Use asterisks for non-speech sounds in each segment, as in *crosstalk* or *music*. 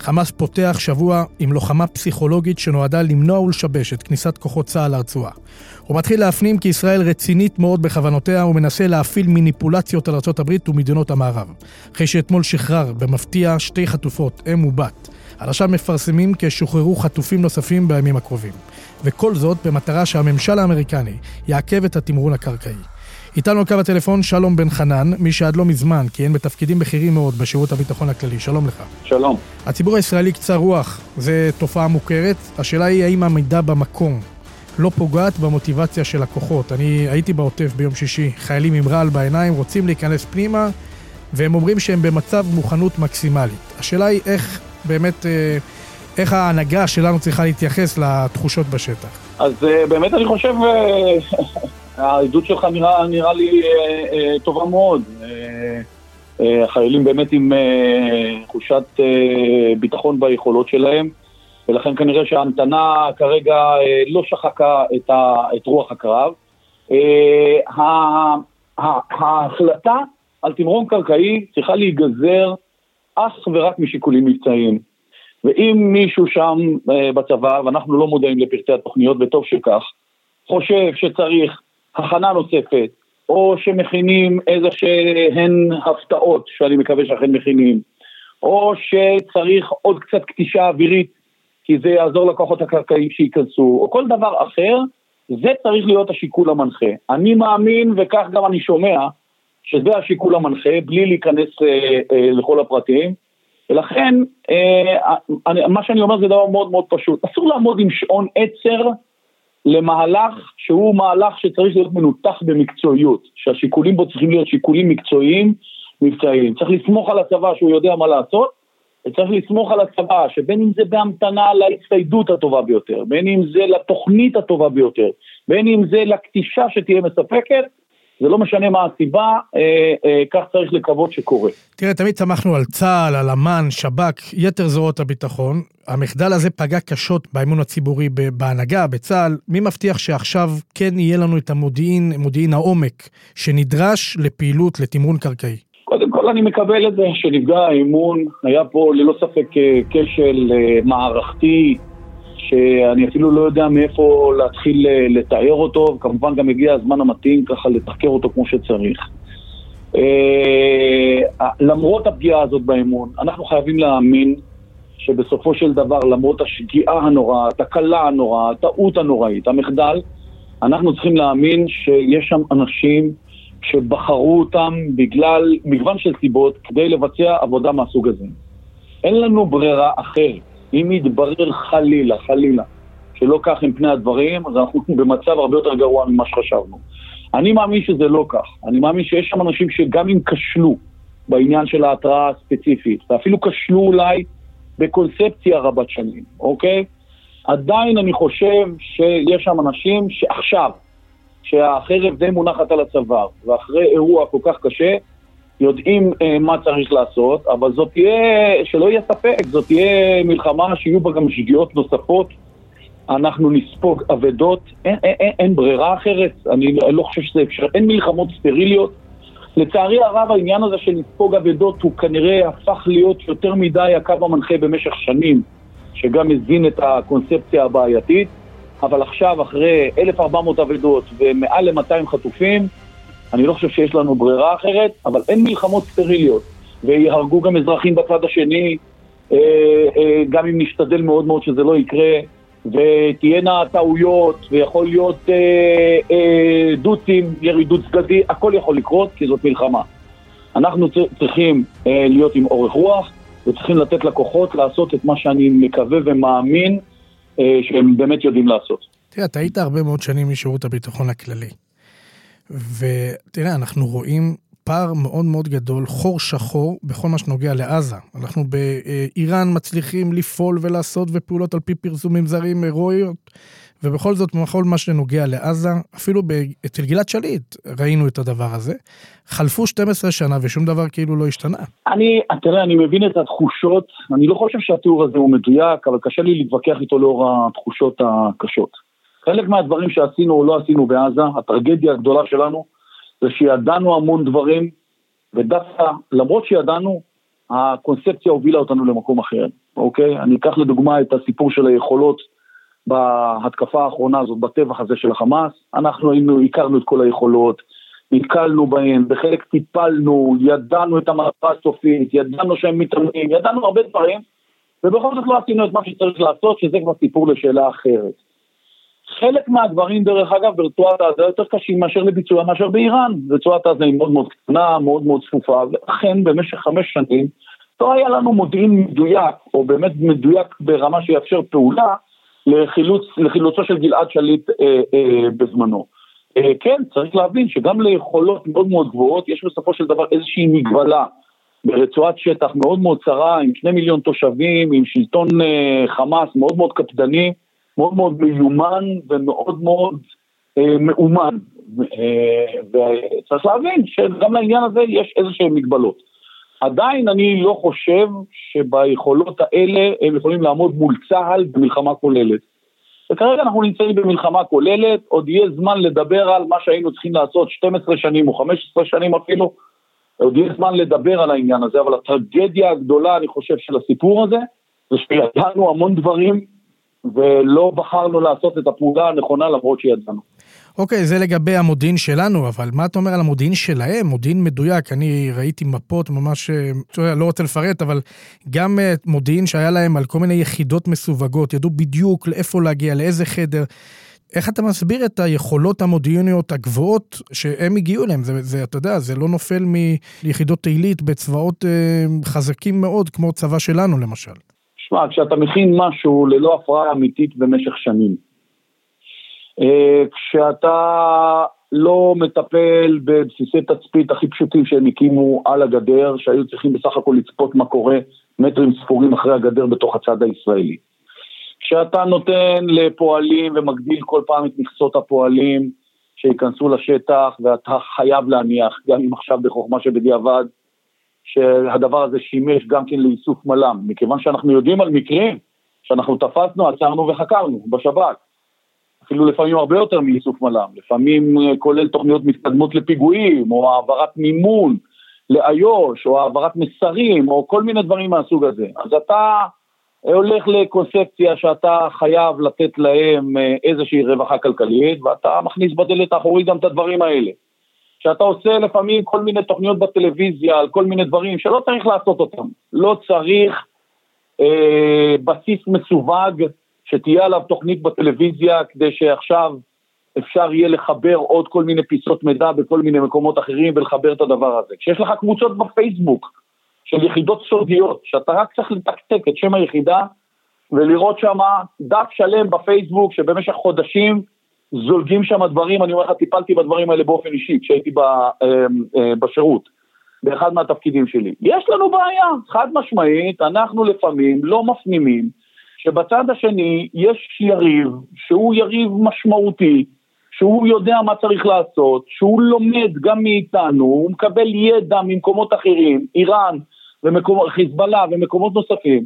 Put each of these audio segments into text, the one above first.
חמאס פותח שבוע עם לוחמה פסיכולוגית שנועדה למנוע ולשבש את כניסת כוחות צה"ל לרצועה. הוא מתחיל להפנים כי ישראל רצינית מאוד בכוונותיה ומנסה להפעיל מניפולציות על ארה"ב ומדינות המערב. אחרי שאתמול שחרר במפתיע שתי חטופות, אם ובת. עכשיו מפרסמים כי שוחררו חטופים נוספים בימים הקרובים. וכל זאת במטרה שהממשל האמריקני יעכב את התמרון הקרקעי. איתנו על קו הטלפון שלום בן חנן, מי שעד לא מזמן כיהן בתפקידים בכירים מאוד בשירות הביטחון הכללי. שלום לך. שלום. הציבור הישראלי קצר רוח, זו תופעה מוכרת. השאלה היא האם המידע במקום לא פוגעת במוטיבציה של הכוחות. אני הייתי בעוטף ביום שישי, חיילים עם רעל בעיניים רוצים להיכנס פנימה, והם אומרים שהם במצב מוכנות מקסימלית. השאלה היא איך באמת, אה, איך ההנהגה שלנו צריכה להתייחס לתחושות בשטח. אז אה, באמת אני חושב, אה, העדות שלך נראה, נראה לי טובה מאוד. החיילים באמת עם תחושת ביטחון ביכולות שלהם, ולכן כנראה שההמתנה כרגע לא שחקה את, ה, את רוח הקרב. ההחלטה על תמרון קרקעי צריכה להיגזר אך ורק משיקולים מבצעיים. ואם מישהו שם אה, בצבא, ואנחנו לא מודעים לפרטי התוכניות, וטוב שכך, חושב שצריך הכנה נוספת, או שמכינים איזה שהן הפתעות, שאני מקווה שאכן מכינים, או שצריך עוד קצת קטישה אווירית, כי זה יעזור לכוחות הקרקעיים שייכנסו, או כל דבר אחר, זה צריך להיות השיקול המנחה. אני מאמין, וכך גם אני שומע, שזה השיקול המנחה, בלי להיכנס אה, אה, לכל הפרטים. ולכן, אה, אני, מה שאני אומר זה דבר מאוד מאוד פשוט. אסור לעמוד עם שעון עצר למהלך שהוא מהלך שצריך להיות מנותח במקצועיות, שהשיקולים בו צריכים להיות שיקולים מקצועיים, מבצעיים. צריך לסמוך על הצבא שהוא יודע מה לעשות, וצריך לסמוך על הצבא שבין אם זה בהמתנה להצטיידות הטובה ביותר, בין אם זה לתוכנית הטובה ביותר, בין אם זה לקטישה שתהיה מספקת, זה לא משנה מה הסיבה, אה, אה, כך צריך לקוות שקורה. תראה, תמיד שמחנו על צה"ל, על אמ"ן, שב"כ, יתר זרועות הביטחון. המחדל הזה פגע קשות באמון הציבורי בהנהגה, בצה"ל. מי מבטיח שעכשיו כן יהיה לנו את המודיעין, מודיעין העומק, שנדרש לפעילות, לתמרון קרקעי? קודם כל אני מקבל את זה שנפגע האמון, היה פה ללא ספק אה, כשל מערכתי, שאני אפילו לא יודע מאיפה להתחיל אה, לתאר אותו, וכמובן גם הגיע הזמן המתאים ככה לתחקר אותו כמו שצריך. אה, למרות הפגיעה הזאת באמון, אנחנו חייבים להאמין שבסופו של דבר, למרות השגיאה הנוראה, התקלה הנוראה, הטעות הנוראית, המחדל, אנחנו צריכים להאמין שיש שם אנשים שבחרו אותם בגלל מגוון של סיבות כדי לבצע עבודה מהסוג הזה. אין לנו ברירה אחרת. אם יתברר חלילה, חלילה, שלא כך הם פני הדברים, אז אנחנו *laughs* במצב הרבה יותר גרוע ממה שחשבנו. אני מאמין שזה לא כך. אני מאמין שיש שם אנשים שגם אם כשלו בעניין של ההתראה הספציפית, ואפילו כשלו אולי בקונספציה רבת שנים, אוקיי? עדיין אני חושב שיש שם אנשים שעכשיו, שהחרב די מונחת על הצוואר, ואחרי אירוע כל כך קשה, יודעים אה, מה צריך לעשות, אבל זאת תהיה, שלא יהיה ספק, זאת תהיה מלחמה שיהיו בה גם שגיאות נוספות. אנחנו נספוג אבדות, אין, אין, אין, אין ברירה אחרת, אני לא, חושב שזה אפשר, אין מלחמות סטריליות. לצערי הרב העניין הזה של לספוג אבדות הוא כנראה הפך להיות יותר מדי הקו המנחה במשך שנים, שגם הזין את הקונספציה הבעייתית, אבל עכשיו אחרי 1,400 אבדות ומעל ל-200 חטופים, אני לא חושב שיש לנו ברירה אחרת, אבל אין מלחמות סטריליות. ויהרגו גם אזרחים בצד השני, אה, אה, גם אם נשתדל מאוד מאוד שזה לא יקרה, ותהיינה טעויות, ויכול להיות אה, דוצים, ירי צדדי, הכל יכול לקרות, כי זאת מלחמה. אנחנו צריכים להיות עם אורך רוח, וצריכים לתת לכוחות לעשות את מה שאני מקווה ומאמין שהם באמת יודעים לעשות. תראה, אתה היית הרבה מאוד שנים משירות הביטחון הכללי. ותראה, אנחנו רואים פער מאוד מאוד גדול, חור שחור, בכל מה שנוגע לעזה. אנחנו באיראן מצליחים לפעול ולעשות ופעולות על פי פרסומים זרים הירואיות, ובכל זאת, בכל מה שנוגע לעזה, אפילו אצל גלעד שליט ראינו את הדבר הזה. חלפו 12 שנה ושום דבר כאילו לא השתנה. אני, תראה, אני מבין את התחושות, אני לא חושב שהתיאור הזה הוא מדויק, אבל קשה לי להתווכח איתו לאור התחושות הקשות. חלק מהדברים שעשינו או לא עשינו בעזה, הטרגדיה הגדולה שלנו, זה שידענו המון דברים, ודווקא, למרות שידענו, הקונספציה הובילה אותנו למקום אחר, אוקיי? אני אקח לדוגמה את הסיפור של היכולות בהתקפה האחרונה הזאת, בטבח הזה של החמאס, אנחנו היינו, הכרנו את כל היכולות, נתקלנו בהן, בחלק טיפלנו, ידענו את המטרה הסופית, ידענו שהם מתאמנים, ידענו הרבה דברים, ובכל זאת לא עשינו את מה שצריך לעשות, שזה כבר סיפור לשאלה אחרת. חלק מהדברים, דרך אגב, ברצועת עזה יותר קשים מאשר לביצוע מאשר באיראן. רצועת עזה היא מאוד מאוד קטנה, מאוד מאוד צפופה, ולכן במשך חמש שנים לא היה לנו מודיעין מדויק, או באמת מדויק ברמה שיאפשר פעולה, לחילוץ, לחילוצו של גלעד שליט אה, אה, בזמנו. אה, כן, צריך להבין שגם ליכולות מאוד מאוד גבוהות, יש בסופו של דבר איזושהי מגבלה ברצועת שטח מאוד מאוד צרה, עם שני מיליון תושבים, עם שלטון אה, חמאס מאוד מאוד קפדני. מאוד מאוד מיומן ומאוד מאוד אה, מאומן. אה, וצריך להבין שגם לעניין הזה יש איזה שהן מגבלות. עדיין אני לא חושב שביכולות האלה הם יכולים לעמוד מול צה"ל במלחמה כוללת. וכרגע אנחנו נמצאים במלחמה כוללת, עוד יהיה זמן לדבר על מה שהיינו צריכים לעשות 12 שנים או 15 שנים אפילו, עוד יהיה זמן לדבר על העניין הזה, אבל הטרגדיה הגדולה, אני חושב, של הסיפור הזה, זה שידענו המון דברים ולא בחרנו לעשות את הפעולה הנכונה למרות שידענו. אוקיי, זה לגבי המודיעין שלנו, אבל מה אתה אומר על המודיעין שלהם? מודיעין מדויק, אני ראיתי מפות ממש, אה, לא רוצה לפרט, אבל גם אה, מודיעין שהיה להם על כל מיני יחידות מסווגות, ידעו בדיוק לאיפה להגיע, לאיזה חדר. איך אתה מסביר את היכולות המודיעיניות הגבוהות שהם הגיעו אליהם? זה, זה, אתה יודע, זה לא נופל מיחידות עילית בצבאות אה, חזקים מאוד, כמו צבא שלנו למשל. תשמע, כשאתה מכין משהו ללא הפרעה אמיתית במשך שנים, אה, כשאתה לא מטפל בבסיסי תצפית הכי פשוטים שהם הקימו על הגדר, שהיו צריכים בסך הכל לצפות מה קורה מטרים ספורים אחרי הגדר בתוך הצד הישראלי. כשאתה נותן לפועלים ומגדיל כל פעם את מכסות הפועלים שייכנסו לשטח ואתה חייב להניח, גם אם עכשיו בחוכמה שבדיעבד, שהדבר הזה שימש גם כן לאיסוף מל"מ, מכיוון שאנחנו יודעים על מקרים שאנחנו תפסנו, עצרנו וחקרנו בשב"כ. אפילו לפעמים הרבה יותר מאיסוף מל"מ, לפעמים אה, כולל תוכניות מתקדמות לפיגועים, או העברת מימון לאיו"ש, או העברת מסרים, או כל מיני דברים מהסוג הזה. אז אתה הולך לקונספציה שאתה חייב לתת להם אה, איזושהי רווחה כלכלית, ואתה מכניס בדלת האחורית גם את הדברים האלה. שאתה עושה לפעמים כל מיני תוכניות בטלוויזיה על כל מיני דברים שלא צריך לעשות אותם. לא צריך אה, בסיס מסווג שתהיה עליו תוכנית בטלוויזיה כדי שעכשיו אפשר יהיה לחבר עוד כל מיני פיסות מידע בכל מיני מקומות אחרים ולחבר את הדבר הזה. כשיש לך קבוצות בפייסבוק של יחידות סודיות, שאתה רק צריך לתקתק את שם היחידה ולראות שם דף שלם בפייסבוק שבמשך חודשים זולגים שם דברים, אני אומר לך, טיפלתי בדברים האלה באופן אישי כשהייתי ב, אה, אה, בשירות, באחד מהתפקידים שלי. יש לנו בעיה, חד משמעית, אנחנו לפעמים לא מפנימים שבצד השני יש יריב שהוא יריב משמעותי, שהוא יודע מה צריך לעשות, שהוא לומד גם מאיתנו, הוא מקבל ידע ממקומות אחרים, איראן, ומקומות, חיזבאללה ומקומות נוספים.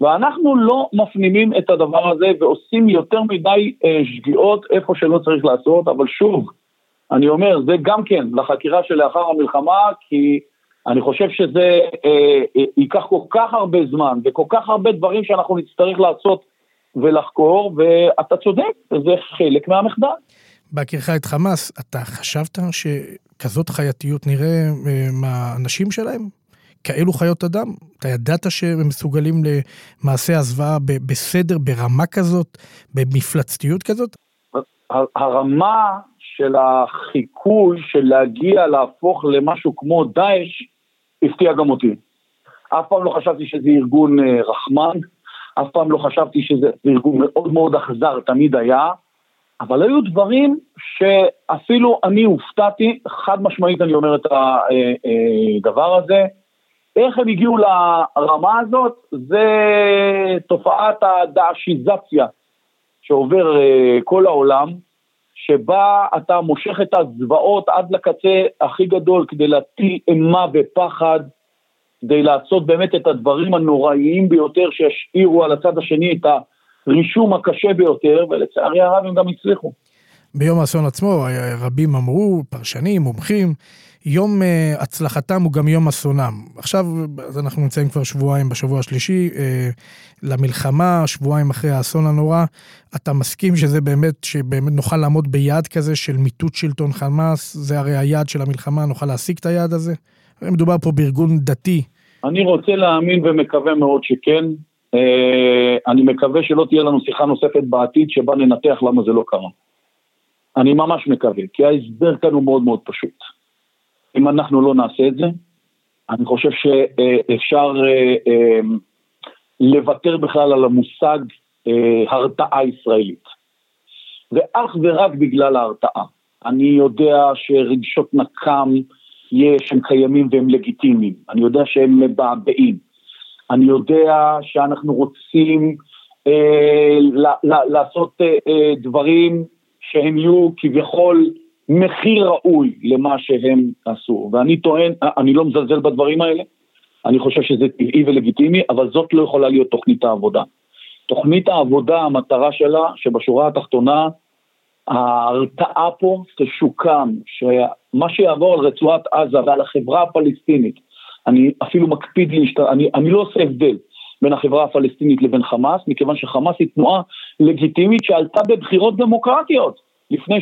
ואנחנו לא מפנימים את הדבר הזה ועושים יותר מדי אה, שגיאות איפה שלא צריך לעשות, אבל שוב, אני אומר, זה גם כן לחקירה שלאחר המלחמה, כי אני חושב שזה אה, אה, ייקח כל כך הרבה זמן וכל כך הרבה דברים שאנחנו נצטרך לעשות ולחקור, ואתה צודק, זה חלק מהמחדל. בהכירך את חמאס, אתה חשבת שכזאת חייתיות נראה אה, מהאנשים שלהם? כאלו חיות אדם? אתה ידעת שהם מסוגלים למעשה הזוועה בסדר, ברמה כזאת, במפלצתיות כזאת? הרמה של החיקוי של להגיע להפוך למשהו כמו דאעש הפתיע גם אותי. אף פעם לא חשבתי שזה ארגון אה, רחמן, אף פעם לא חשבתי שזה ארגון מאוד מאוד אכזר, תמיד היה, אבל היו דברים שאפילו אני הופתעתי, חד משמעית אני אומר את הדבר הזה. איך הם הגיעו לרמה הזאת? זה תופעת הדעשיזציה שעובר אה, כל העולם, שבה אתה מושך את הזוועות עד לקצה הכי גדול כדי להטיל אימה ופחד, כדי לעשות באמת את הדברים הנוראיים ביותר שישאירו על הצד השני את הרישום הקשה ביותר, ולצערי הרב הם גם הצליחו. ביום האסון עצמו, רבים אמרו, פרשנים, מומחים, יום אה, הצלחתם הוא גם יום אסונם. עכשיו, אז אנחנו נמצאים כבר שבועיים בשבוע השלישי אה, למלחמה, שבועיים אחרי האסון הנורא. אתה מסכים שזה באמת, שבאמת נוכל לעמוד ביעד כזה של מיטוט שלטון חמאס? זה הרי היעד של המלחמה, נוכל להשיג את היעד הזה? מדובר פה בארגון דתי. אני רוצה להאמין ומקווה מאוד שכן. אה, אני מקווה שלא תהיה לנו שיחה נוספת בעתיד שבה ננתח למה זה לא קרה. אני ממש מקווה, כי ההסבר כאן הוא מאוד מאוד פשוט. אם אנחנו לא נעשה את זה, אני חושב שאפשר אה, אה, לוותר בכלל על המושג אה, הרתעה ישראלית. ואך ורק בגלל ההרתעה. אני יודע שרגשות נקם יש, הם קיימים והם לגיטימיים. אני יודע שהם מבעבעים. אני יודע שאנחנו רוצים אה, לעשות אה, אה, דברים שהם יהיו כביכול מחיר ראוי למה שהם עשו. ואני טוען, אני לא מזלזל בדברים האלה, אני חושב שזה טבעי ולגיטימי, אבל זאת לא יכולה להיות תוכנית העבודה. תוכנית העבודה, המטרה שלה, שבשורה התחתונה, ההרתעה פה תשוקם, שמה שיעבור על רצועת עזה ועל החברה הפלסטינית, אני אפילו מקפיד להשת... אני, אני לא עושה הבדל בין החברה הפלסטינית לבין חמאס, מכיוון שחמאס היא תנועה לגיטימית שעלתה בבחירות דמוקרטיות. לפני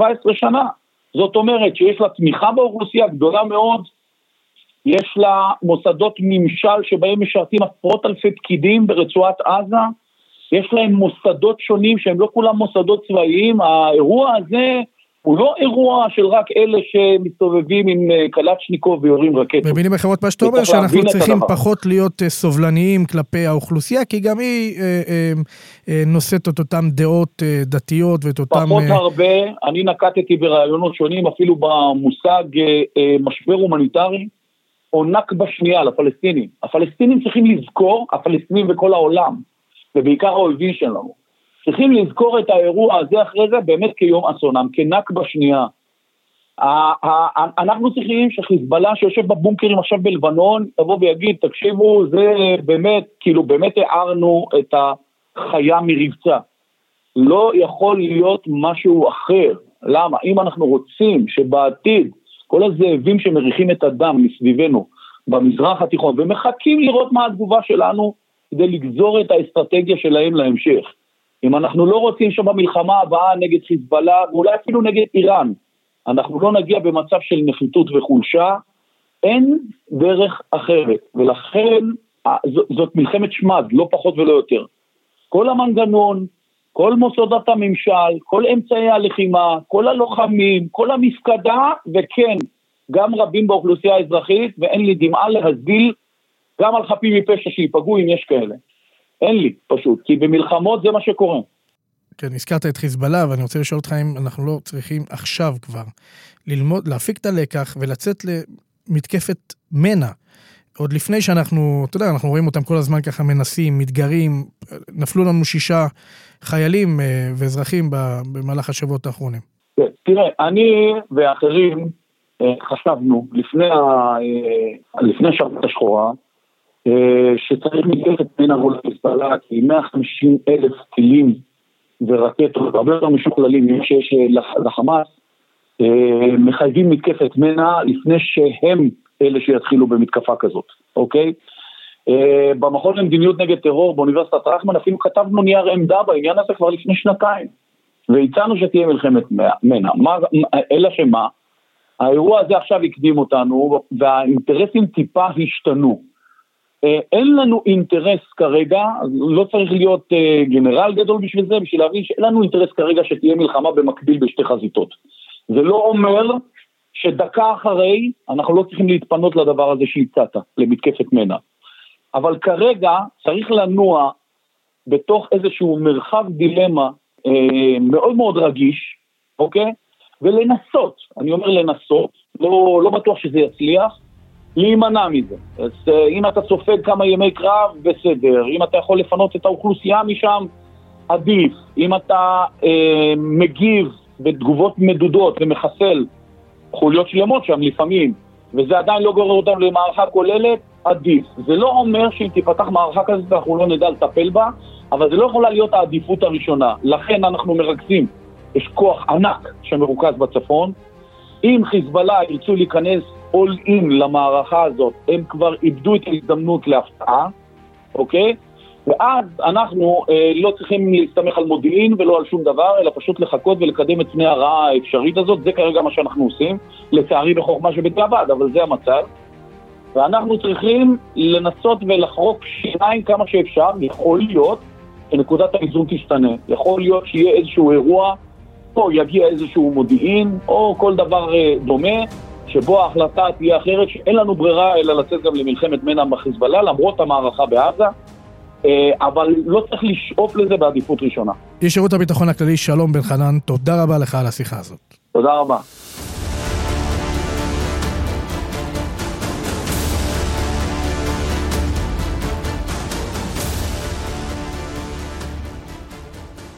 16-17 שנה. זאת אומרת שיש לה תמיכה באוכלוסייה גדולה מאוד, יש לה מוסדות ממשל שבהם משרתים עשרות אלפי פקידים ברצועת עזה, יש להם מוסדות שונים שהם לא כולם מוסדות צבאיים, האירוע הזה הוא לא אירוע של רק אלה שמסתובבים עם אה, קלצ'ניקוב ויורים רקטות. במילים אחרות, מה שאתה אומר, שאנחנו צריכים פחות להיות אה, סובלניים כלפי האוכלוסייה, כי גם היא אה, אה, אה, נושאת את אותן דעות אה, דתיות ואת אותן... פחות אה... הרבה, אני נקטתי ברעיונות שונים, אפילו במושג אה, אה, משבר הומניטרי, או נכבה שנייה לפלסטינים. הפלסטינים צריכים לזכור, הפלסטינים וכל העולם, ובעיקר האויבים שלנו, צריכים לזכור את האירוע הזה אחרי זה באמת כיום אסונם, כנכבה שנייה. אנחנו צריכים שחיזבאללה שיושב בבונקרים עכשיו בלבנון, יבוא ויגיד, תקשיבו, זה באמת, כאילו באמת הערנו את החיה מרבצה. לא יכול להיות משהו אחר. למה? אם אנחנו רוצים שבעתיד כל הזאבים שמריחים את הדם מסביבנו במזרח התיכון ומחכים לראות מה התגובה שלנו כדי לגזור את האסטרטגיה שלהם להמשך. אם אנחנו לא רוצים שבמלחמה הבאה נגד חיזבאללה, ואולי אפילו נגד איראן, אנחנו לא נגיע במצב של נחיתות וחולשה, אין דרך אחרת. ולכן זאת מלחמת שמד, לא פחות ולא יותר. כל המנגנון, כל מוסדות הממשל, כל אמצעי הלחימה, כל הלוחמים, כל המפקדה, וכן, גם רבים באוכלוסייה האזרחית, ואין לי דמעה להזיל גם על חפים מפשע שייפגעו אם יש כאלה. אין לי, פשוט, כי במלחמות זה מה שקורה. כן, הזכרת את חיזבאללה, ואני רוצה לשאול אותך אם אנחנו לא צריכים עכשיו כבר ללמוד, להפיק את הלקח ולצאת למתקפת מנע. עוד לפני שאנחנו, אתה יודע, אנחנו רואים אותם כל הזמן ככה מנסים, מתגרים, נפלו לנו שישה חיילים אה, ואזרחים במהלך השבועות האחרונים. כן, תראה, אני ואחרים אה, חשבנו לפני, אה, לפני השבת השחורה, שצריך מתקפת בין מול החיזבאללה, כי 150 אלף טילים ורקטות, הרבה יותר משוכללים ממה שיש אה, לחמאס, אה, מחייבים מתקפת מנע לפני שהם אלה שיתחילו במתקפה כזאת, אוקיי? במכון למדיניות נגד טרור באוניברסיטת רחמן אפילו כתבנו נייר עמדה בעניין הזה כבר לפני שנתיים והצענו שתהיה מלחמת מנע, אלא שמה? האירוע הזה עכשיו הקדים אותנו והאינטרסים טיפה השתנו אה, אין לנו אינטרס כרגע, לא צריך להיות אה, גנרל גדול בשביל זה, בשביל להבין שאין לנו אינטרס כרגע שתהיה מלחמה במקביל בשתי חזיתות. זה לא אומר שדקה אחרי אנחנו לא צריכים להתפנות לדבר הזה שהצעת, למתקפת מנע. אבל כרגע צריך לנוע בתוך איזשהו מרחב דילמה אה, מאוד מאוד רגיש, אוקיי? ולנסות, אני אומר לנסות, לא, לא בטוח שזה יצליח, להימנע מזה. אז אה, אם אתה סופג כמה ימי קרב, בסדר. אם אתה יכול לפנות את האוכלוסייה משם, עדיף. אם אתה אה, מגיב בתגובות מדודות ומחסל חוליות שלמות שם לפעמים, וזה עדיין לא גורר אותנו למערכה כוללת, עדיף. זה לא אומר שאם תיפתח מערכה כזאת אנחנו לא נדע לטפל בה, אבל זה לא יכולה להיות העדיפות הראשונה. לכן אנחנו מרכזים, יש כוח ענק שמרוכז בצפון. אם חיזבאללה ירצו להיכנס all in למערכה הזאת, הם כבר איבדו את ההזדמנות להפתעה, אוקיי? ואז אנחנו אה, לא צריכים להסתמך על מודיעין ולא על שום דבר, אלא פשוט לחכות ולקדם את פני הרעה האפשרית הזאת, זה כרגע מה שאנחנו עושים, לצערי בחוכמה שבדיעבד, אבל זה המצב. ואנחנו צריכים לנסות ולחרוק שיניים כמה שאפשר, יכול להיות שנקודת האיזון תשתנה, יכול להיות שיהיה איזשהו אירוע, או יגיע איזשהו מודיעין, או כל דבר אה, דומה, שבו ההחלטה תהיה אחרת, שאין לנו ברירה אלא לצאת גם למלחמת מנע בחיזבאללה, למרות המערכה בעזה. אה, אבל לא צריך לשאוף לזה בעדיפות ראשונה. איש שירות הביטחון הכללי, שלום בן חנן, תודה רבה לך על השיחה הזאת. תודה רבה.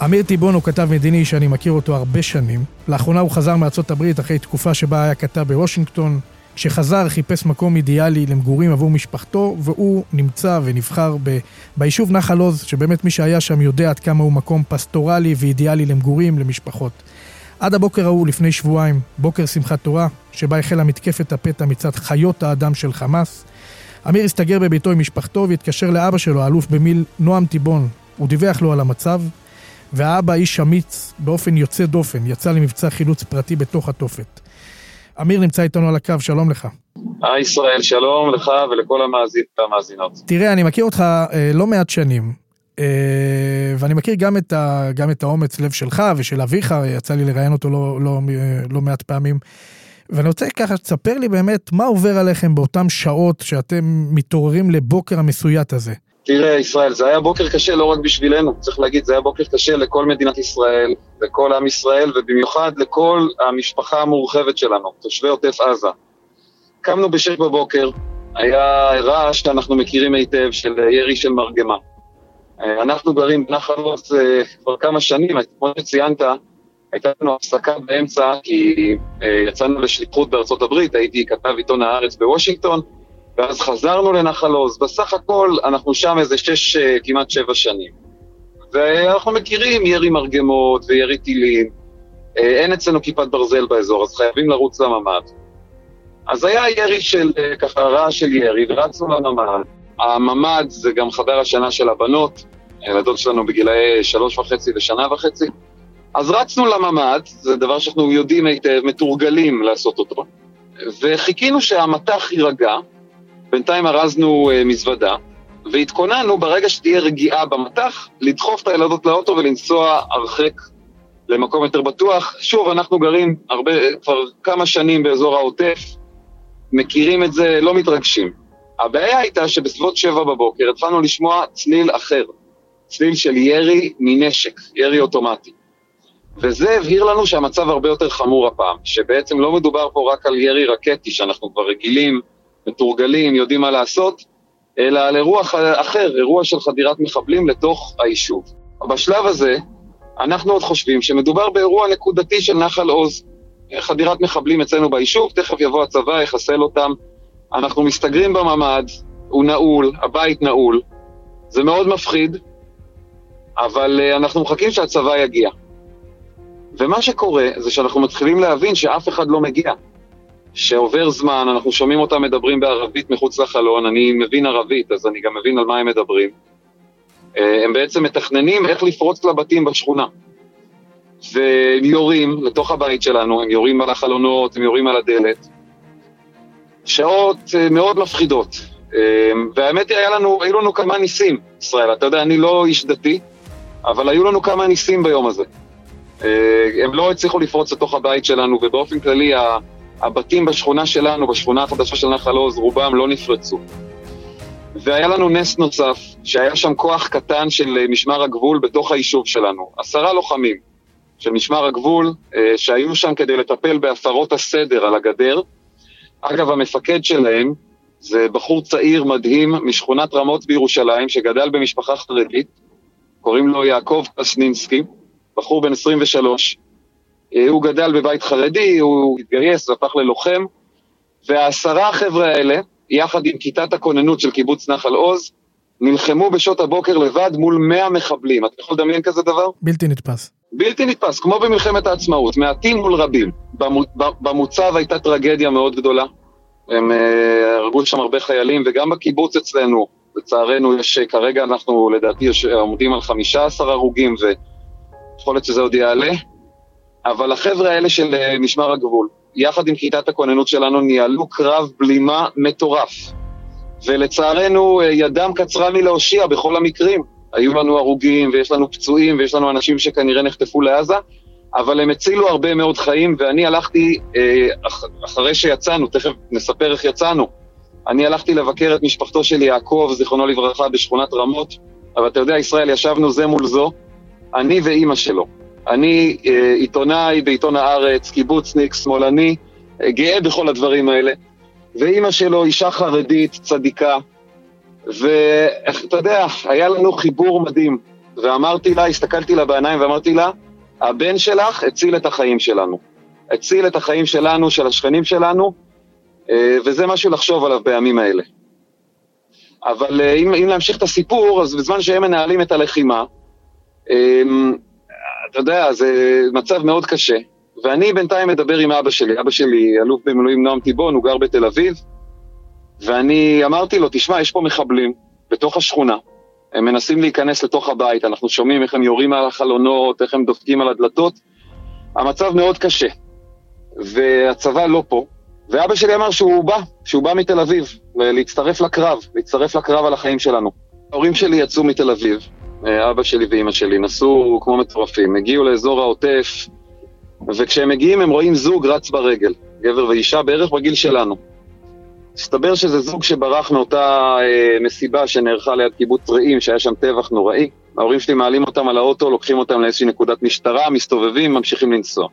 אמיר טיבון הוא כתב מדיני שאני מכיר אותו הרבה שנים. לאחרונה הוא חזר מארצות הברית אחרי תקופה שבה היה כתב בוושינגטון. כשחזר חיפש מקום אידיאלי למגורים עבור משפחתו, והוא נמצא ונבחר ב... ביישוב נחל עוז, שבאמת מי שהיה שם יודע עד כמה הוא מקום פסטורלי ואידיאלי למגורים, למשפחות. עד הבוקר ההוא, לפני שבועיים, בוקר שמחת תורה, שבה החלה מתקפת הפתע מצד חיות האדם של חמאס. אמיר הסתגר בביתו עם משפחתו והתקשר לאבא שלו, האלוף במיל נועם טיבון. הוא דיווח לו על המצב, והאבא, איש אמיץ, באופן יוצא דופן, יצא למבצע חילוץ פרטי בתוך התופת. אמיר נמצא איתנו על הקו, שלום לך. היי ישראל, שלום לך ולכל המאזין והמאזינות. תראה, אני מכיר אותך אה, לא מעט שנים, אה, ואני מכיר גם את, ה, גם את האומץ לב שלך ושל אביך, יצא לי לראיין אותו לא, לא, לא מעט פעמים. ואני רוצה ככה שתספר לי באמת מה עובר עליכם באותן שעות שאתם מתעוררים לבוקר המסויט הזה. תראה, ישראל, זה היה בוקר קשה לא רק בשבילנו, צריך להגיד, זה היה בוקר קשה לכל מדינת ישראל, לכל עם ישראל, ובמיוחד לכל המשפחה המורחבת שלנו, תושבי עוטף עזה. קמנו בשש בבוקר, היה רעש שאנחנו מכירים היטב של ירי של מרגמה. אנחנו גרים בנחל עוז אה, כבר כמה שנים, כמו שציינת, הייתה לנו הפסקה באמצע כי אה, יצאנו לשליחות בארצות הברית, הייתי כתב עיתון הארץ בוושינגטון, ואז חזרנו לנחל עוז. בסך הכל אנחנו שם איזה שש, אה, כמעט שבע שנים. ואנחנו מכירים ירי מרגמות וירי טילים. אה, אין אצלנו כיפת ברזל באזור, אז חייבים לרוץ לממ"ד. אז היה ירי של, אה, ככה, רעש של ירי, ורצנו לממ"ד. הממ"ד זה גם חדר השנה של הבנות, הילדות שלנו בגילאי שלוש וחצי ושנה וחצי. אז רצנו לממ"ד, זה דבר שאנחנו יודעים היטב, מתורגלים לעשות אותו, וחיכינו שהמטח יירגע, בינתיים ארזנו uh, מזוודה, והתכוננו ברגע שתהיה רגיעה במטח, לדחוף את הילדות לאוטו ולנסוע הרחק למקום יותר בטוח. שוב, אנחנו גרים הרבה, כבר כמה שנים באזור העוטף, מכירים את זה, לא מתרגשים. הבעיה הייתה שבסביבות שבע בבוקר התחלנו לשמוע צליל אחר, צליל של ירי מנשק, ירי אוטומטי. וזה הבהיר לנו שהמצב הרבה יותר חמור הפעם, שבעצם לא מדובר פה רק על ירי רקטי, שאנחנו כבר רגילים מתורגלים, יודעים מה לעשות, אלא על אירוע אחר, אירוע של חדירת מחבלים לתוך היישוב. בשלב הזה, אנחנו עוד חושבים שמדובר באירוע נקודתי של נחל עוז. חדירת מחבלים אצלנו ביישוב, תכף יבוא הצבא, יחסל אותם. אנחנו מסתגרים בממ"ד, הוא נעול, הבית נעול. זה מאוד מפחיד, אבל uh, אנחנו מחכים שהצבא יגיע. ומה שקורה זה שאנחנו מתחילים להבין שאף אחד לא מגיע. שעובר זמן, אנחנו שומעים אותם מדברים בערבית מחוץ לחלון, אני מבין ערבית, אז אני גם מבין על מה הם מדברים. אה, הם בעצם מתכננים איך לפרוץ לבתים בשכונה. והם יורים לתוך הבית שלנו, הם יורים על החלונות, הם יורים על הדלת. שעות אה, מאוד מפחידות. אה, והאמת היא, לנו, היו לנו כמה ניסים, ישראל. אתה יודע, אני לא איש דתי, אבל היו לנו כמה ניסים ביום הזה. הם לא הצליחו לפרוץ לתוך הבית שלנו, ובאופן כללי, הבתים בשכונה שלנו, בשכונה החדשה של נחל עוז, רובם לא נפרצו. והיה לנו נס נוסף, שהיה שם כוח קטן של אה, משמר הגבול בתוך היישוב שלנו. עשרה לוחמים של משמר הגבול אה, שהיו שם כדי לטפל בהפרות הסדר על הגדר. אגב, המפקד שלהם זה בחור צעיר מדהים משכונת רמות בירושלים, שגדל במשפחה חרדית, קוראים לו יעקב קסנינסקי, בחור בן 23. אה, הוא גדל בבית חרדי, הוא התגייס והפך ללוחם, והעשרה החבר'ה האלה, יחד עם כיתת הכוננות של קיבוץ נחל עוז, נלחמו בשעות הבוקר לבד מול 100 מחבלים. אתה יכול לדמיין כזה דבר? בלתי נתפס. בלתי נתפס, כמו במלחמת העצמאות, מעטים מול רבים. במוצב הייתה טרגדיה מאוד גדולה. הם אה, הרגו שם הרבה חיילים, וגם בקיבוץ אצלנו, לצערנו, יש, כרגע אנחנו לדעתי עומדים על 15 הרוגים, ויכול להיות שזה עוד יעלה. אבל החבר'ה האלה של אה, משמר הגבול, יחד עם כיתת הכוננות שלנו, ניהלו קרב בלימה מטורף. ולצערנו, אה, ידם קצרה מלהושיע בכל המקרים. היו לנו הרוגים, ויש לנו פצועים, ויש לנו אנשים שכנראה נחטפו לעזה, אבל הם הצילו הרבה מאוד חיים, ואני הלכתי, אה, אח, אחרי שיצאנו, תכף נספר איך יצאנו, אני הלכתי לבקר את משפחתו של יעקב, זיכרונו לברכה, בשכונת רמות, אבל אתה יודע, ישראל, ישבנו זה מול זו, אני ואימא שלו. אני אה, עיתונאי בעיתון הארץ, קיבוצניק, שמאלני, אה, גאה בכל הדברים האלה, ואימא שלו אישה חרדית, צדיקה, ואתה יודע, היה לנו חיבור מדהים. ואמרתי לה, הסתכלתי לה בעיניים ואמרתי לה, הבן שלך הציל את החיים שלנו. הציל את החיים שלנו, של השכנים שלנו, אה, וזה משהו לחשוב עליו בימים האלה. אבל אה, אם, אם להמשיך את הסיפור, אז בזמן שהם מנהלים את הלחימה, אה, אתה יודע, זה מצב מאוד קשה. ואני בינתיים מדבר עם אבא שלי. אבא שלי, אלוף במילואים נועם טיבון, הוא גר בתל אביב, ואני אמרתי לו, תשמע, יש פה מחבלים בתוך השכונה, הם מנסים להיכנס לתוך הבית, אנחנו שומעים איך הם יורים על החלונות, איך הם דופקים על הדלתות. המצב מאוד קשה, והצבא לא פה, ואבא שלי אמר שהוא בא, שהוא בא מתל אביב, להצטרף לקרב, להצטרף לקרב על החיים שלנו. ההורים שלי יצאו מתל אביב, אבא שלי ואימא שלי, נסעו כמו מטורפים, הגיעו לאזור העוטף, וכשהם מגיעים הם רואים זוג רץ ברגל, גבר ואישה בערך בגיל שלנו. הסתבר שזה זוג שברח מאותה אה, מסיבה שנערכה ליד קיבוץ רעים, שהיה שם טבח נוראי. ההורים שלי מעלים אותם על האוטו, לוקחים אותם לאיזושהי נקודת משטרה, מסתובבים, ממשיכים לנסוע.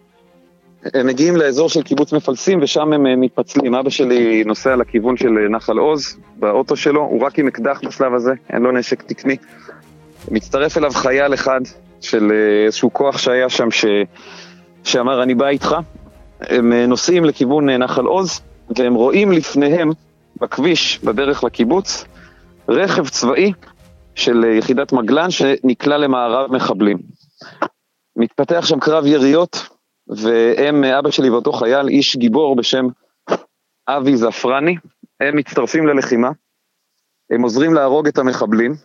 הם מגיעים לאזור של קיבוץ מפלסים ושם הם אה, מתפצלים. אבא שלי נוסע לכיוון של אה, נחל עוז, באוטו שלו, הוא רק עם אקדח בשלב הזה, אין לו נשק תקני. מצטרף אליו חייל אחד של אה, איזשהו כוח שהיה שם ש... שאמר אני בא איתך. הם אה, נוסעים לכיוון אה, נחל עוז, והם רואים לפניהם, בכביש, בדרך לקיבוץ, רכב צבאי של יחידת מגלן שנקלע למארב מחבלים. מתפתח שם קרב יריות, והם, אבא שלי ואותו חייל, איש גיבור בשם אבי זפרני, הם מצטרפים ללחימה, הם עוזרים להרוג את המחבלים,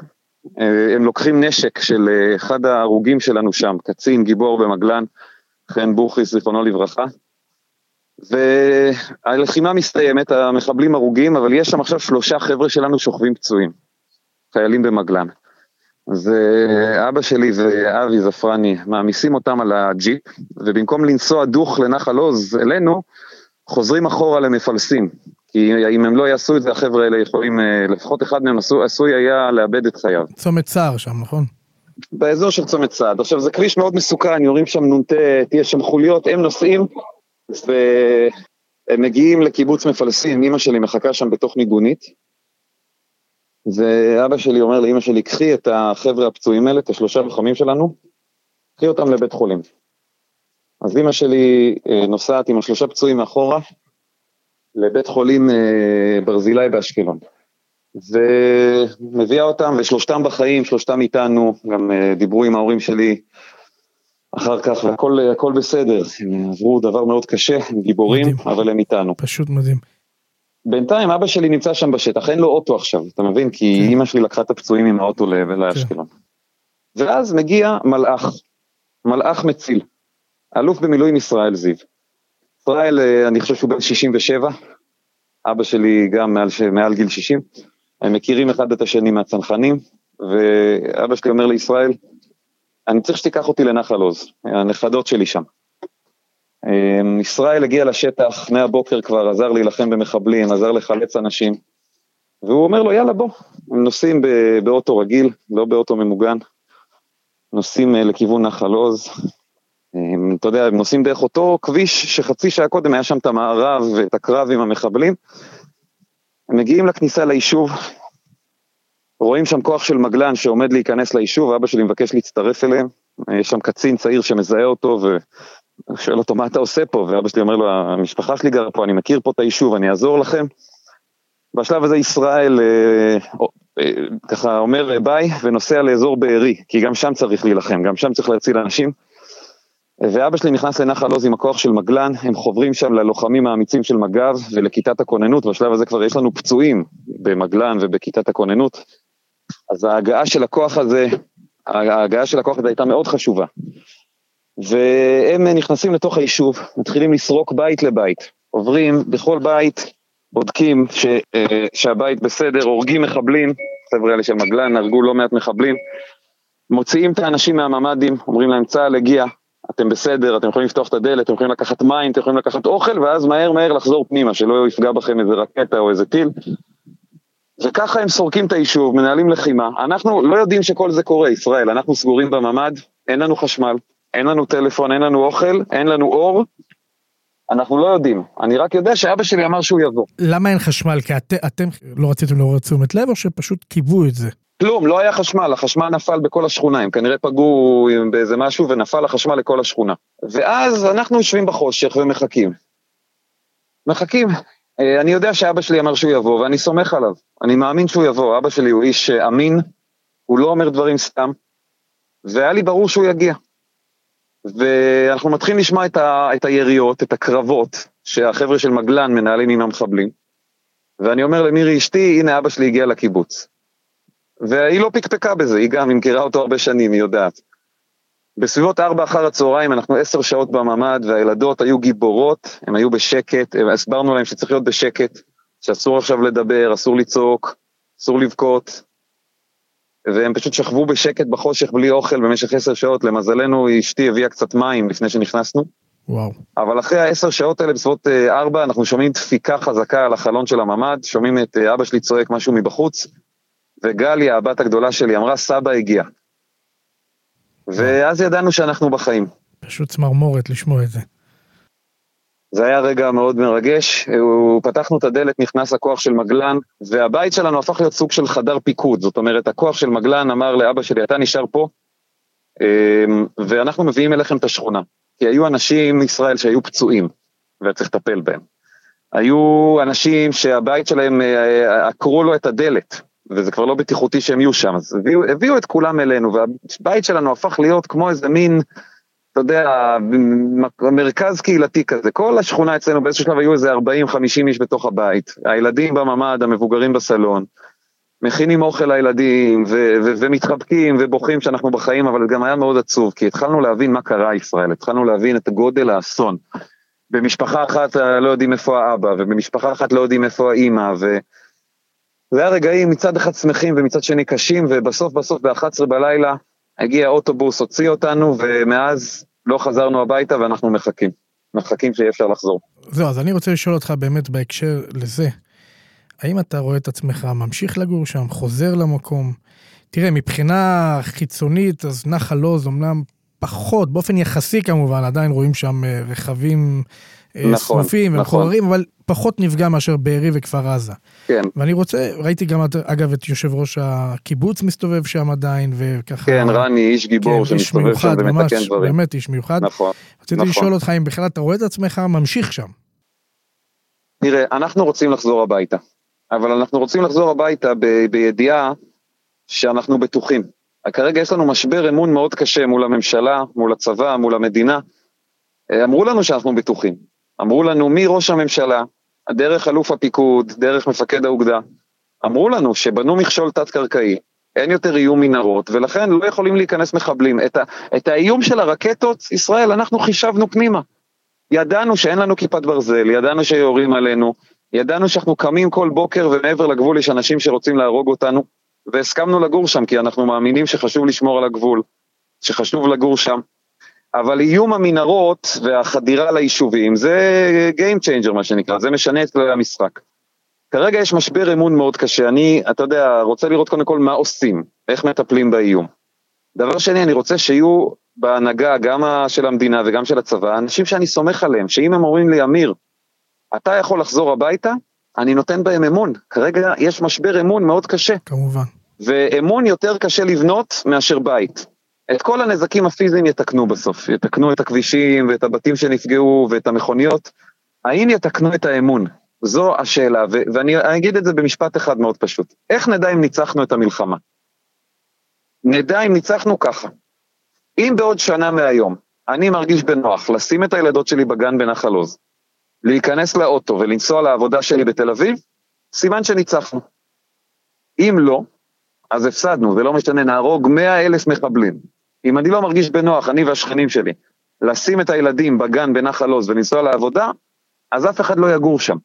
הם לוקחים נשק של אה, אחד ההרוגים שלנו שם, קצין גיבור במגלן, חן בוכריס, זיכרונו לברכה. והלחימה מסתיימת, המחבלים הרוגים, אבל יש שם עכשיו שלושה חבר'ה שלנו שוכבים פצועים, חיילים במגלן. אז אה, אבא שלי ואבי זפרני מעמיסים אותם על הג'יפ, ובמקום לנסוע דוך לנחל עוז אלינו, חוזרים אחורה למפלסים. כי אם הם לא יעשו את זה, החבר'ה האלה יכולים, אה, לפחות אחד מהם עשוי, עשוי היה לאבד את חייו. צומת סער שם, נכון? באזור של צומת סעד. עכשיו, זה כביש מאוד מסוכן, יורים שם נ"ט, תהיה שם חוליות, הם נוסעים, והם מגיעים לקיבוץ מפלסים, אמא שלי מחכה שם בתוך מיגונית, ואבא שלי אומר לאמא שלי, קחי את החבר'ה הפצועים האלה, את השלושה לוחמים שלנו, קחי אותם לבית חולים. אז אמא שלי אה, נוסעת עם השלושה פצועים מאחורה, לבית חולים אה, ברזילי באשקלון. ומביאה אותם, ושלושתם בחיים, שלושתם איתנו, גם uh, דיברו עם ההורים שלי אחר כך, והכל הכל בסדר. הם עברו דבר מאוד קשה, הם גיבורים, מדהים. אבל הם איתנו. פשוט מדהים. בינתיים אבא שלי נמצא שם בשטח, אין לו אוטו עכשיו, אתה מבין? כי כן. אימא שלי לקחה את הפצועים עם האוטו לאשקלון. ואז מגיע מלאך, מלאך מציל, אלוף במילואים ישראל זיו. ישראל, אה, אני חושב שהוא בן 67, אבא שלי גם מעל, מעל גיל 60, הם מכירים אחד את השני מהצנחנים, ואבא שלי אומר לישראל, אני צריך שתיקח אותי לנחל עוז, הנכדות שלי שם. אמ, ישראל הגיע לשטח, מהבוקר כבר עזר להילחם במחבלים, עזר לחלץ אנשים, והוא אומר לו, יאללה בוא. הם נוסעים באוטו רגיל, לא באוטו ממוגן. נוסעים אה, לכיוון נחל עוז. אתה יודע, הם נוסעים דרך אותו כביש שחצי שעה קודם היה שם את המערב ואת הקרב עם המחבלים. הם מגיעים לכניסה ליישוב, רואים שם כוח של מגלן שעומד להיכנס ליישוב, אבא שלי מבקש להצטרף אליהם. יש שם קצין צעיר שמזהה אותו ושואל אותו מה אתה עושה פה, ואבא שלי אומר לו, המשפחה שלי גרה פה, אני מכיר פה את היישוב, אני אעזור לכם. בשלב הזה ישראל אה, אה, ככה אומר ביי ונוסע לאזור בארי, כי גם שם צריך להילחם, גם שם צריך להציל אנשים. ואבא שלי נכנס לנחל עוז עם הכוח של מגלן, הם חוברים שם ללוחמים האמיצים של מג"ב ולכיתת הכוננות, בשלב הזה כבר יש לנו פצועים במגלן ובכיתת הכוננות. אז ההגעה של הכוח הזה, ההגעה של הכוח הזה הייתה מאוד חשובה. והם נכנסים לתוך היישוב, מתחילים לסרוק בית לבית, עוברים בכל בית, בודקים ש, אה, שהבית בסדר, הורגים מחבלים, החבר'ה האלה של מגלן הרגו לא מעט מחבלים, מוציאים את האנשים מהממ"דים, אומרים להם צה"ל הגיע, אתם בסדר, אתם יכולים לפתוח את הדלת, אתם יכולים לקחת מים, אתם יכולים לקחת אוכל, ואז מהר מהר לחזור פנימה, שלא יפגע בכם איזה רקטה או איזה טיל. וככה הם סורקים את היישוב, מנהלים לחימה. אנחנו לא יודעים שכל זה קורה, ישראל, אנחנו סגורים בממ"ד, אין לנו חשמל, אין לנו טלפון, אין לנו אוכל, אין לנו אור, אנחנו לא יודעים. אני רק יודע שאבא שלי אמר שהוא יבוא. למה אין חשמל? כי את, אתם לא רציתם לעורר תשומת לב, או שפשוט קיוו את זה? כלום, לא היה חשמל, החשמל נפל בכל השכונה, הם כנראה פגעו באיזה משהו ונפל החשמל לכל השכונה. ואז אנחנו יושבים בחושך ומחכים. מחכים. אה, אני יודע שאבא שלי אמר שהוא יבוא, ואני סומך עליו. אני מאמין שהוא יבוא, אבא שלי הוא איש אה, אמין, הוא לא אומר דברים סתם, והיה לי ברור שהוא יגיע. ואנחנו מתחילים לשמוע את, ה, את היריות, את הקרבות, שהחבר'ה של מגלן מנהלים עם המחבלים. ואני אומר למירי אשתי, הנה אבא שלי הגיע לקיבוץ. והיא לא פקפקה בזה, היא גם, היא מכירה אותו הרבה שנים, היא יודעת. בסביבות ארבע אחר הצהריים, אנחנו עשר שעות בממ"ד, והילדות היו גיבורות, הן היו בשקט, הסברנו להם שצריך להיות בשקט, שאסור עכשיו לדבר, אסור לצעוק, אסור לבכות, והם פשוט שכבו בשקט בחושך בלי אוכל במשך עשר שעות, למזלנו אשתי הביאה קצת מים לפני שנכנסנו. וואו. אבל אחרי העשר שעות האלה, בסביבות אה, ארבע, אנחנו שומעים דפיקה חזקה על החלון של הממ"ד, שומעים את אה, אבא שלי צועק משהו מבחוץ, וגליה, הבת הגדולה שלי, אמרה, סבא הגיע. ואז ידענו שאנחנו בחיים. פשוט צמרמורת לשמוע את זה. זה היה רגע מאוד מרגש, הוא, פתחנו את הדלת, נכנס הכוח של מגלן, והבית שלנו הפך להיות סוג של חדר פיקוד, זאת אומרת, הכוח של מגלן אמר לאבא שלי, אתה נשאר פה, אמ, ואנחנו מביאים אליכם את השכונה. כי היו אנשים מישראל שהיו פצועים, וצריך לטפל בהם. היו אנשים שהבית שלהם, אה, עקרו לו את הדלת, וזה כבר לא בטיחותי שהם יהיו שם, אז הביאו, הביאו את כולם אלינו, והבית שלנו הפך להיות כמו איזה מין, אתה יודע, מרכז קהילתי כזה. כל השכונה אצלנו באיזשהו שלב היו איזה 40-50 איש בתוך הבית. הילדים בממ"ד, המבוגרים בסלון, מכינים אוכל לילדים, ו- ו- ומתחבקים ובוכים שאנחנו בחיים, אבל גם היה מאוד עצוב, כי התחלנו להבין מה קרה ישראל, התחלנו להבין את גודל האסון. במשפחה אחת לא יודעים איפה האבא, ובמשפחה אחת לא יודעים איפה האימא, ו... זה היה רגעים מצד אחד שמחים ומצד שני קשים, ובסוף בסוף ב-11 בלילה הגיע אוטובוס, הוציא אותנו, ומאז לא חזרנו הביתה ואנחנו מחכים. מחכים שיהיה אפשר לחזור. זהו, אז אני רוצה לשאול אותך באמת בהקשר לזה. האם אתה רואה את עצמך ממשיך לגור שם, חוזר למקום? תראה, מבחינה חיצונית, אז נחל עוז אמנם פחות, באופן יחסי כמובן, עדיין רואים שם אה, רכבים נכון, שרופים נכון. ומחוררים, אבל פחות נפגע מאשר בארי וכפר עזה. כן, ואני רוצה, ראיתי גם, אגב, את יושב ראש הקיבוץ מסתובב שם עדיין, וככה... כן, רני, איש גיבור כן, שמסתובב שם מיוחד, ממש, ומתקן דברים. באמת איש מיוחד. נכון. רציתי נכון. לשאול אותך אם בכלל אתה רואה את עצמך ממשיך שם. תראה, אנחנו רוצים לחזור הביתה, אבל אנחנו רוצים לחזור הביתה ב- בידיעה שאנחנו בטוחים. כרגע יש לנו משבר אמון מאוד קשה מול הממשלה, מול הצבא, מול המדינה. אה, אמרו לנו שאנחנו בטוחים. אמרו לנו מראש הממשלה, דרך אלוף הפיקוד, דרך מפקד האוגדה, אמרו לנו שבנו מכשול תת-קרקעי, אין יותר איום מנהרות, ולכן לא יכולים להיכנס מחבלים. את, ה- את האיום של הרקטות, ישראל, אנחנו חישבנו פנימה. ידענו שאין לנו כיפת ברזל, ידענו שיורים עלינו, ידענו שאנחנו קמים כל בוקר ומעבר לגבול יש אנשים שרוצים להרוג אותנו, והסכמנו לגור שם כי אנחנו מאמינים שחשוב לשמור על הגבול, שחשוב לגור שם. אבל איום המנהרות והחדירה ליישובים זה Game Changer מה שנקרא, זה משנה את כללי המשחק. כרגע יש משבר אמון מאוד קשה. אני, אתה יודע, רוצה לראות קודם כל מה עושים, איך מטפלים באיום. דבר שני, אני רוצה שיהיו בהנהגה, גם של המדינה וגם של הצבא, אנשים שאני סומך עליהם, שאם הם אומרים לי, אמיר, אתה יכול לחזור הביתה, אני נותן בהם אמון. כרגע יש משבר אמון מאוד קשה. כמובן. ואמון יותר קשה לבנות מאשר בית. את כל הנזקים הפיזיים יתקנו בסוף, יתקנו את הכבישים ואת הבתים שנפגעו ואת המכוניות. האם יתקנו את האמון? זו השאלה, ו- ואני אגיד את זה במשפט אחד מאוד פשוט. איך נדע אם ניצחנו את המלחמה? נדע אם ניצחנו ככה. אם בעוד שנה מהיום אני מרגיש בנוח לשים את הילדות שלי בגן בנחל עוז, להיכנס לאוטו ולנסוע לעבודה שלי בתל אביב, סימן שניצחנו. אם לא, אז הפסדנו, ולא משנה, נהרוג מאה אלף מחבלים. אם אני לא מרגיש בנוח, אני והשכנים שלי, לשים את הילדים בגן בנחל עוז ולנסוע לעבודה, אז אף אחד לא יגור שם.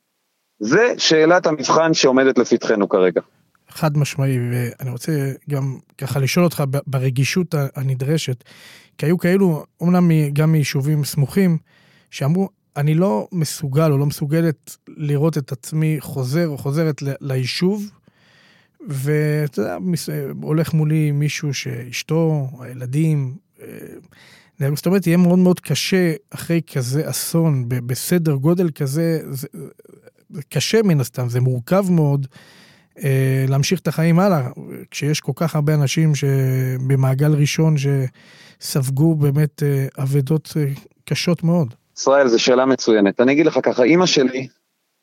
זה שאלת המבחן שעומדת לפתחנו כרגע. חד משמעי, ואני רוצה גם ככה לשאול אותך ברגישות הנדרשת, כי היו כאלו, אומנם גם מיישובים סמוכים, שאמרו, אני לא מסוגל או לא מסוגלת לראות את עצמי חוזר או חוזרת ליישוב, ואתה יודע, הולך מולי מישהו שאשתו, הילדים, אה, זאת אומרת, יהיה מאוד מאוד קשה אחרי כזה אסון, בסדר גודל כזה, זה, זה קשה מן הסתם, זה מורכב מאוד אה, להמשיך את החיים הלאה, כשיש כל כך הרבה אנשים שבמעגל ראשון שספגו באמת אה, אבדות קשות מאוד. ישראל, זו שאלה מצוינת. אני אגיד לך ככה, אימא שלי,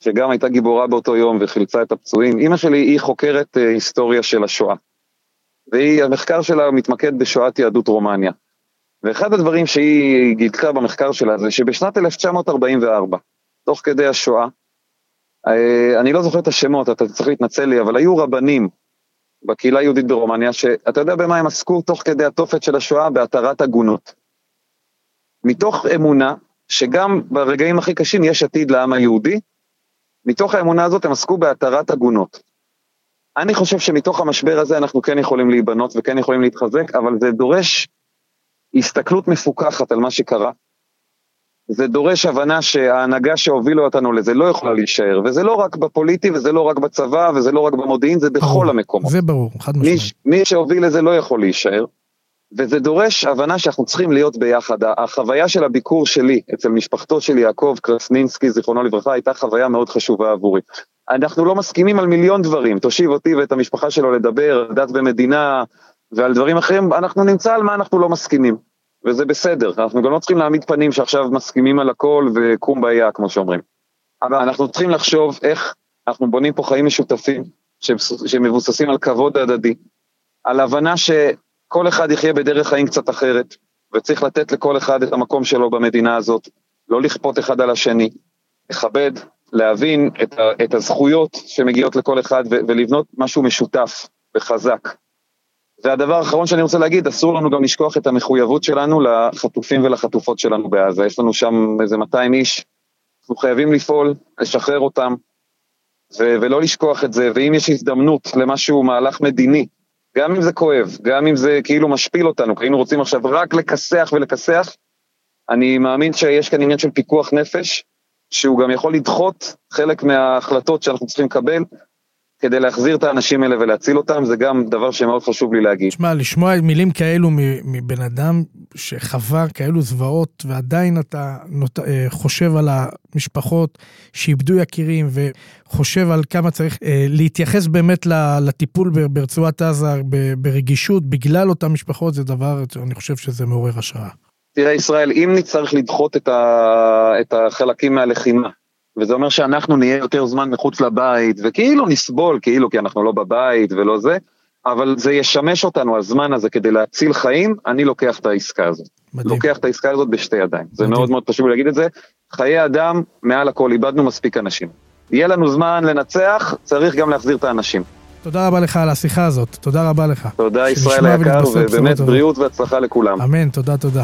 שגם הייתה גיבורה באותו יום וחילצה את הפצועים, אימא שלי היא חוקרת אה, היסטוריה של השואה. והיא, המחקר שלה מתמקד בשואת יהדות רומניה. ואחד הדברים שהיא גילתה במחקר שלה זה שבשנת 1944, תוך כדי השואה, אה, אני לא זוכר את השמות, אתה צריך להתנצל לי, אבל היו רבנים בקהילה היהודית ברומניה, שאתה יודע במה הם עסקו תוך כדי התופת של השואה? בהתרת עגונות. מתוך אמונה שגם ברגעים הכי קשים יש עתיד לעם היהודי, מתוך האמונה הזאת הם עסקו בהתרת עגונות. אני חושב שמתוך המשבר הזה אנחנו כן יכולים להיבנות וכן יכולים להתחזק, אבל זה דורש הסתכלות מפוקחת על מה שקרה. זה דורש הבנה שההנהגה שהובילו אותנו לזה לא יכולה להישאר, וזה לא רק בפוליטי, וזה לא רק בצבא, וזה לא רק במודיעין, זה בכל ברור, המקומות. זה ברור, חד משמעית. מי, מי שהוביל לזה לא יכול להישאר. וזה דורש הבנה שאנחנו צריכים להיות ביחד. החוויה של הביקור שלי אצל משפחתו של יעקב קרסנינסקי, זיכרונו לברכה, הייתה חוויה מאוד חשובה עבורי. אנחנו לא מסכימים על מיליון דברים, תושיב אותי ואת המשפחה שלו לדבר דת ומדינה ועל דברים אחרים, אנחנו נמצא על מה אנחנו לא מסכימים, וזה בסדר, אנחנו גם לא צריכים להעמיד פנים שעכשיו מסכימים על הכל וקום בעיה, כמו שאומרים. אבל אנחנו צריכים לחשוב איך אנחנו בונים פה חיים משותפים שמבוססים על כבוד הדדי, על הבנה ש... כל אחד יחיה בדרך חיים קצת אחרת, וצריך לתת לכל אחד את המקום שלו במדינה הזאת, לא לכפות אחד על השני, לכבד, להבין את, ה, את הזכויות שמגיעות לכל אחד ו, ולבנות משהו משותף וחזק. והדבר האחרון שאני רוצה להגיד, אסור לנו גם לשכוח את המחויבות שלנו לחטופים ולחטופות שלנו בעזה. יש לנו שם איזה 200 איש, אנחנו חייבים לפעול, לשחרר אותם, ו- ולא לשכוח את זה, ואם יש הזדמנות למשהו, מהלך מדיני, גם אם זה כואב, גם אם זה כאילו משפיל אותנו, כי היינו רוצים עכשיו רק לכסח ולכסח, אני מאמין שיש כאן עניין של פיקוח נפש, שהוא גם יכול לדחות חלק מההחלטות שאנחנו צריכים לקבל, כדי להחזיר את האנשים האלה ולהציל אותם, זה גם דבר שמאוד חשוב לי להגיד. שמע, לשמוע מילים כאלו מבן אדם שחווה כאלו זוועות, ועדיין אתה נות... אה, חושב על המשפחות שאיבדו יקירים, וחושב על כמה צריך אה, להתייחס באמת לטיפול ברצועת עזה ברגישות, בגלל אותן משפחות, זה דבר, אני חושב שזה מעורר השראה. תראה, ישראל, אם נצטרך לדחות את, ה... את החלקים מהלחימה, וזה אומר שאנחנו נהיה יותר זמן מחוץ לבית, וכאילו נסבול, כאילו, כי אנחנו לא בבית ולא זה, אבל זה ישמש אותנו, הזמן הזה, כדי להציל חיים, אני לוקח את העסקה הזאת. מדהים. לוקח את העסקה הזאת בשתי ידיים. מדהים. זה מאוד מאוד חשוב להגיד את זה. חיי אדם, מעל הכל, איבדנו מספיק אנשים. יהיה לנו זמן לנצח, צריך גם להחזיר את האנשים. תודה רבה לך על השיחה הזאת, תודה רבה לך. תודה ישראל היקר, ובאמת בריאות והצלחה לכולם. אמן, תודה, תודה.